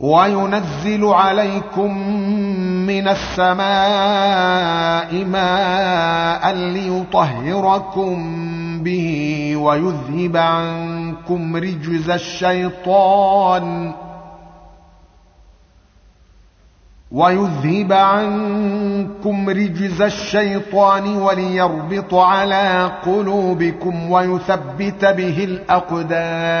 وينزل عليكم من السماء ماء ليطهركم به ويذهب عنكم رجز الشيطان ويذهب عنكم رجز الشيطان وليربط على قلوبكم ويثبت به الأقدام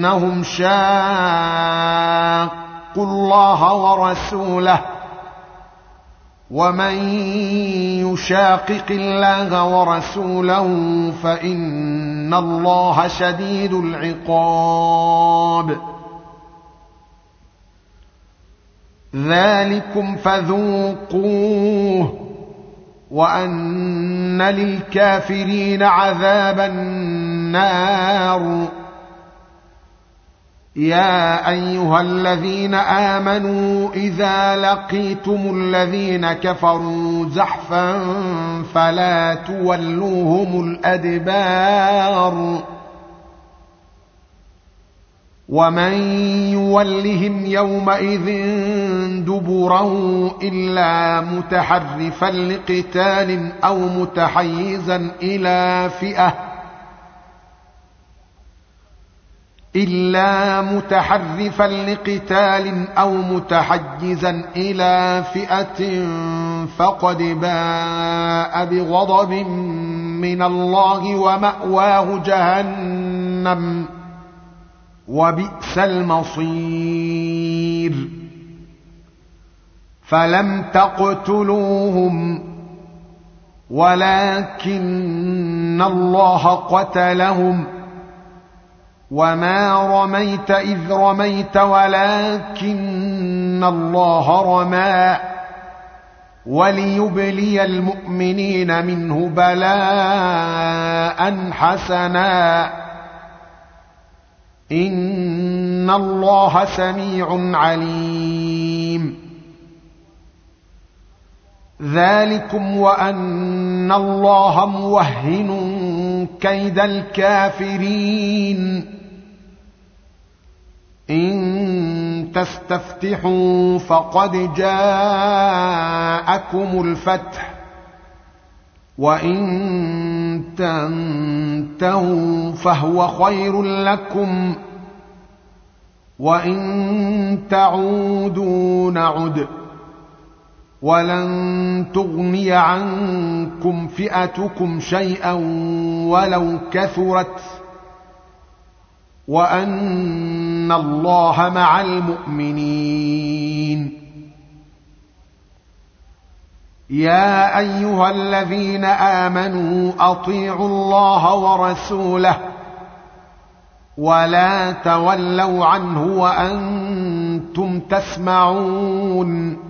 بانهم شاقوا الله ورسوله ومن يشاقق الله ورسوله فإن الله شديد العقاب. ذلكم فذوقوه وأن للكافرين عذاب النار. يا أيها الذين آمنوا إذا لقيتم الذين كفروا زحفا فلا تولوهم الأدبار ومن يولهم يومئذ دبره إلا متحرفا لقتال أو متحيزا إلى فئة إلا متحرفا لقتال أو متحجزا إلى فئة فقد باء بغضب من الله ومأواه جهنم وبئس المصير. فلم تقتلوهم ولكن الله قتلهم. وما رميت اذ رميت ولكن الله رمى وليبلي المؤمنين منه بلاء حسنا ان الله سميع عليم ذلكم وان الله موهن كيد الكافرين ان تستفتحوا فقد جاءكم الفتح. وإن تنتهوا فهو خير لكم. وإن تعودوا نعد. ولن تغني عنكم فئتكم شيئا ولو كثرت. وأن الله مع المؤمنين. يا أيها الذين آمنوا أطيعوا الله ورسوله ولا تولوا عنه وأنتم تسمعون.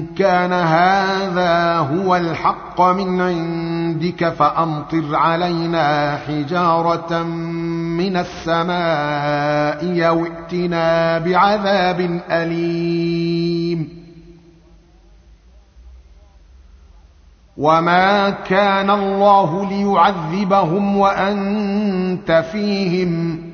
كان هذا هو الحق من عندك فأمطر علينا حجارة من السماء أو ائتنا بعذاب أليم. وما كان الله ليعذبهم وأنت فيهم.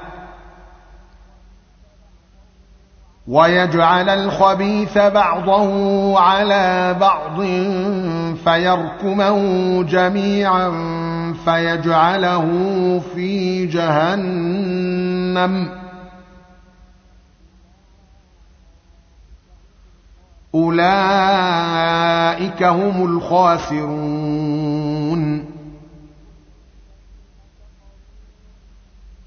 ويجعل الخبيث بعضه على بعض فيركمه جميعا فيجعله في جهنم. أولئك هم الخاسرون.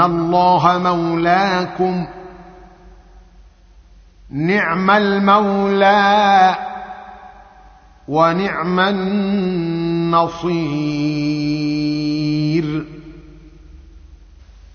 الله مولاكم نعم المولى ونعم النصير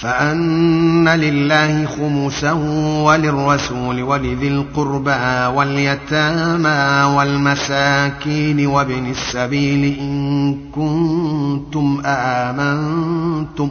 فأن لله خمسه وللرسول ولذي القربى واليتامى والمساكين وابن السبيل إن كنتم آمنتم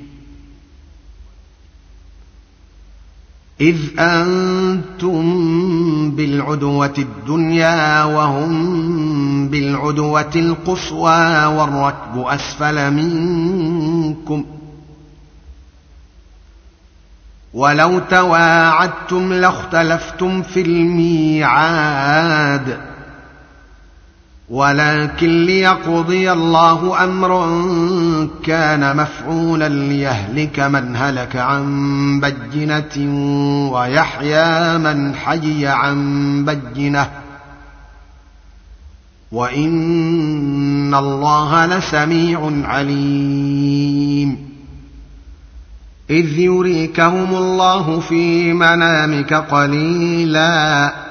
إذ أنتم بالعدوة الدنيا وهم بالعدوة القصوى والركب أسفل منكم ولو تواعدتم لاختلفتم في الميعاد ولكن ليقضي الله أمرا كان مفعولا ليهلك من هلك عن بجنة ويحيى من حي عن بجنة. وإن الله لسميع عليم. إذ يريكهم الله في منامك قليلا.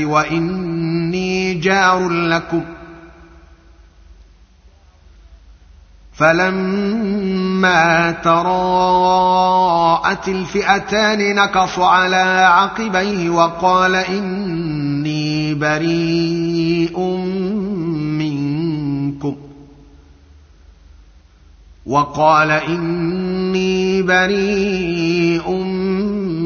وإني جار لكم. فلما تراءت الفئتان نكص على عقبيه وقال إني بريء منكم. وقال إني بريء منكم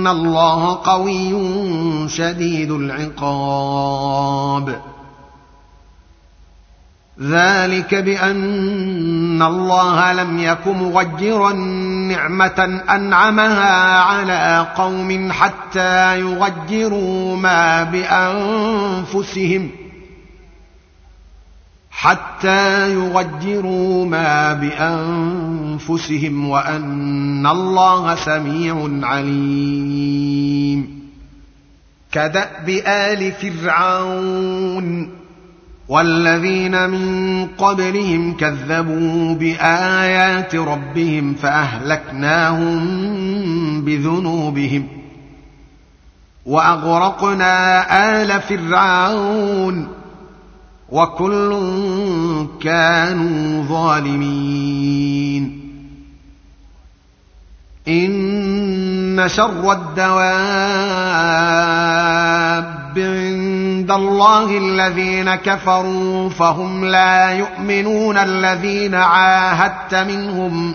ان الله قوي شديد العقاب ذلك بان الله لم يك مغيرا نعمه انعمها على قوم حتى يغيروا ما بانفسهم حتى يغيروا ما بأنفسهم وأن الله سميع عليم. كدأب آل فرعون والذين من قبلهم كذبوا بآيات ربهم فأهلكناهم بذنوبهم وأغرقنا آل فرعون وكل كانوا ظالمين. إن شر الدواب عند الله الذين كفروا فهم لا يؤمنون الذين عاهدت منهم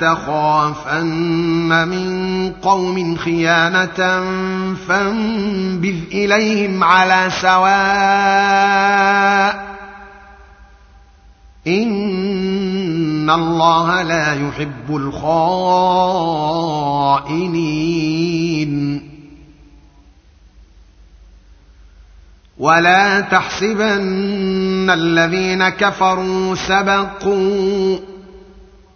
تخافن من قوم خيانة فانبذ إليهم على سواء ان الله لا يحب الخائنين ولا تحسبن الذين كفروا سبقوا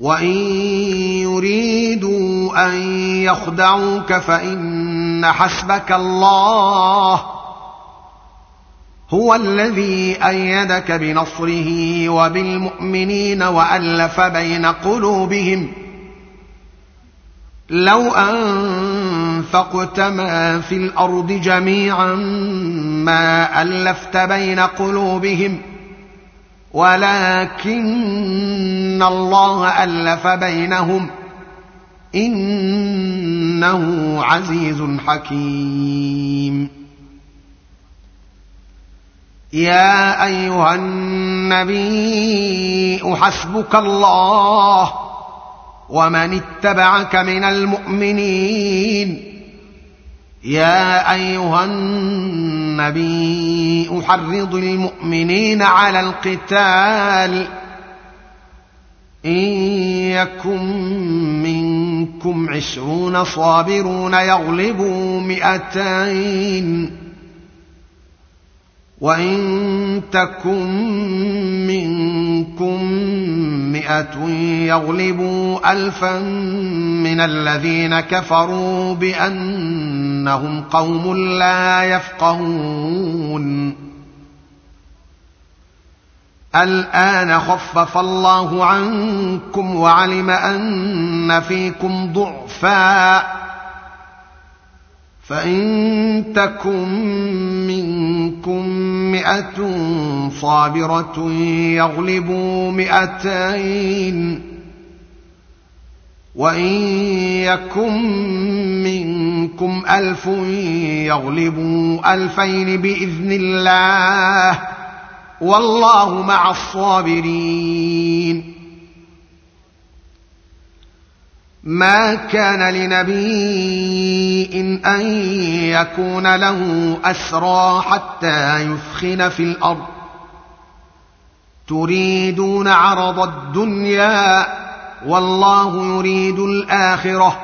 وان يريدوا ان يخدعوك فان حسبك الله هو الذي إيدك بنصره وبالمؤمنين والف بين قلوبهم لو انفقت ما في الأرض جميعا ما الفت بين قلوبهم ولكن الله ألف بينهم إنه عزيز حكيم. يا أيها النبي حسبك الله ومن اتبعك من المؤمنين. يا أيها النبي أحرض المؤمنين على القتال. إن يكن منكم عشرون صابرون يغلبوا مئتين. وإن تكن منكم مئة يغلبوا الفا من الذين كفروا بانهم قوم لا يفقهون. الآن خفف الله عنكم وعلم أن فيكم ضعفا. فإن تكن منكم مئة صابرة يغلبوا مئتين. وإن يكن منكم ألف يغلبوا ألفين بإذن الله والله مع الصابرين. ما كان لنبي أن يكون له أسرى حتى يثخن في الأرض. تريدون عرض الدنيا والله يريد الآخرة.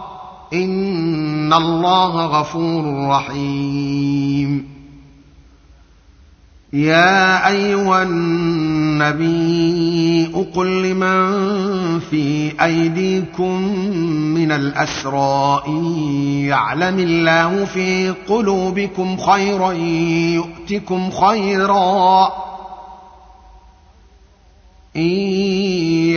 ان الله غفور رحيم يا ايها النبي قل لمن في ايديكم من الاسرى ان يعلم الله في قلوبكم خيرا يؤتكم خيرا إن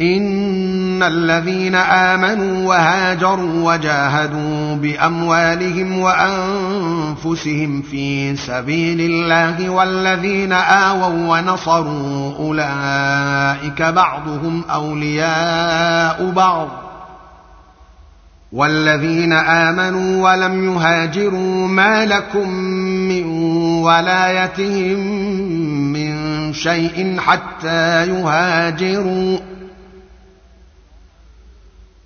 ان الذين امنوا وهاجروا وجاهدوا باموالهم وانفسهم في سبيل الله والذين اووا ونصروا اولئك بعضهم اولياء بعض والذين امنوا ولم يهاجروا ما لكم من ولايتهم من شيء حتى يهاجروا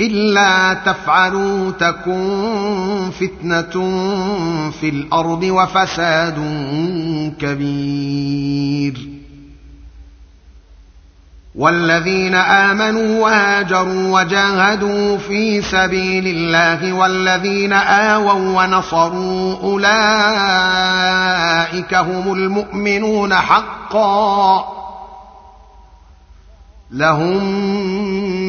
إلا تفعلوا تكن فتنة في الأرض وفساد كبير. والذين آمنوا وهاجروا وجاهدوا في سبيل الله والذين آووا ونصروا أولئك هم المؤمنون حقا. لهم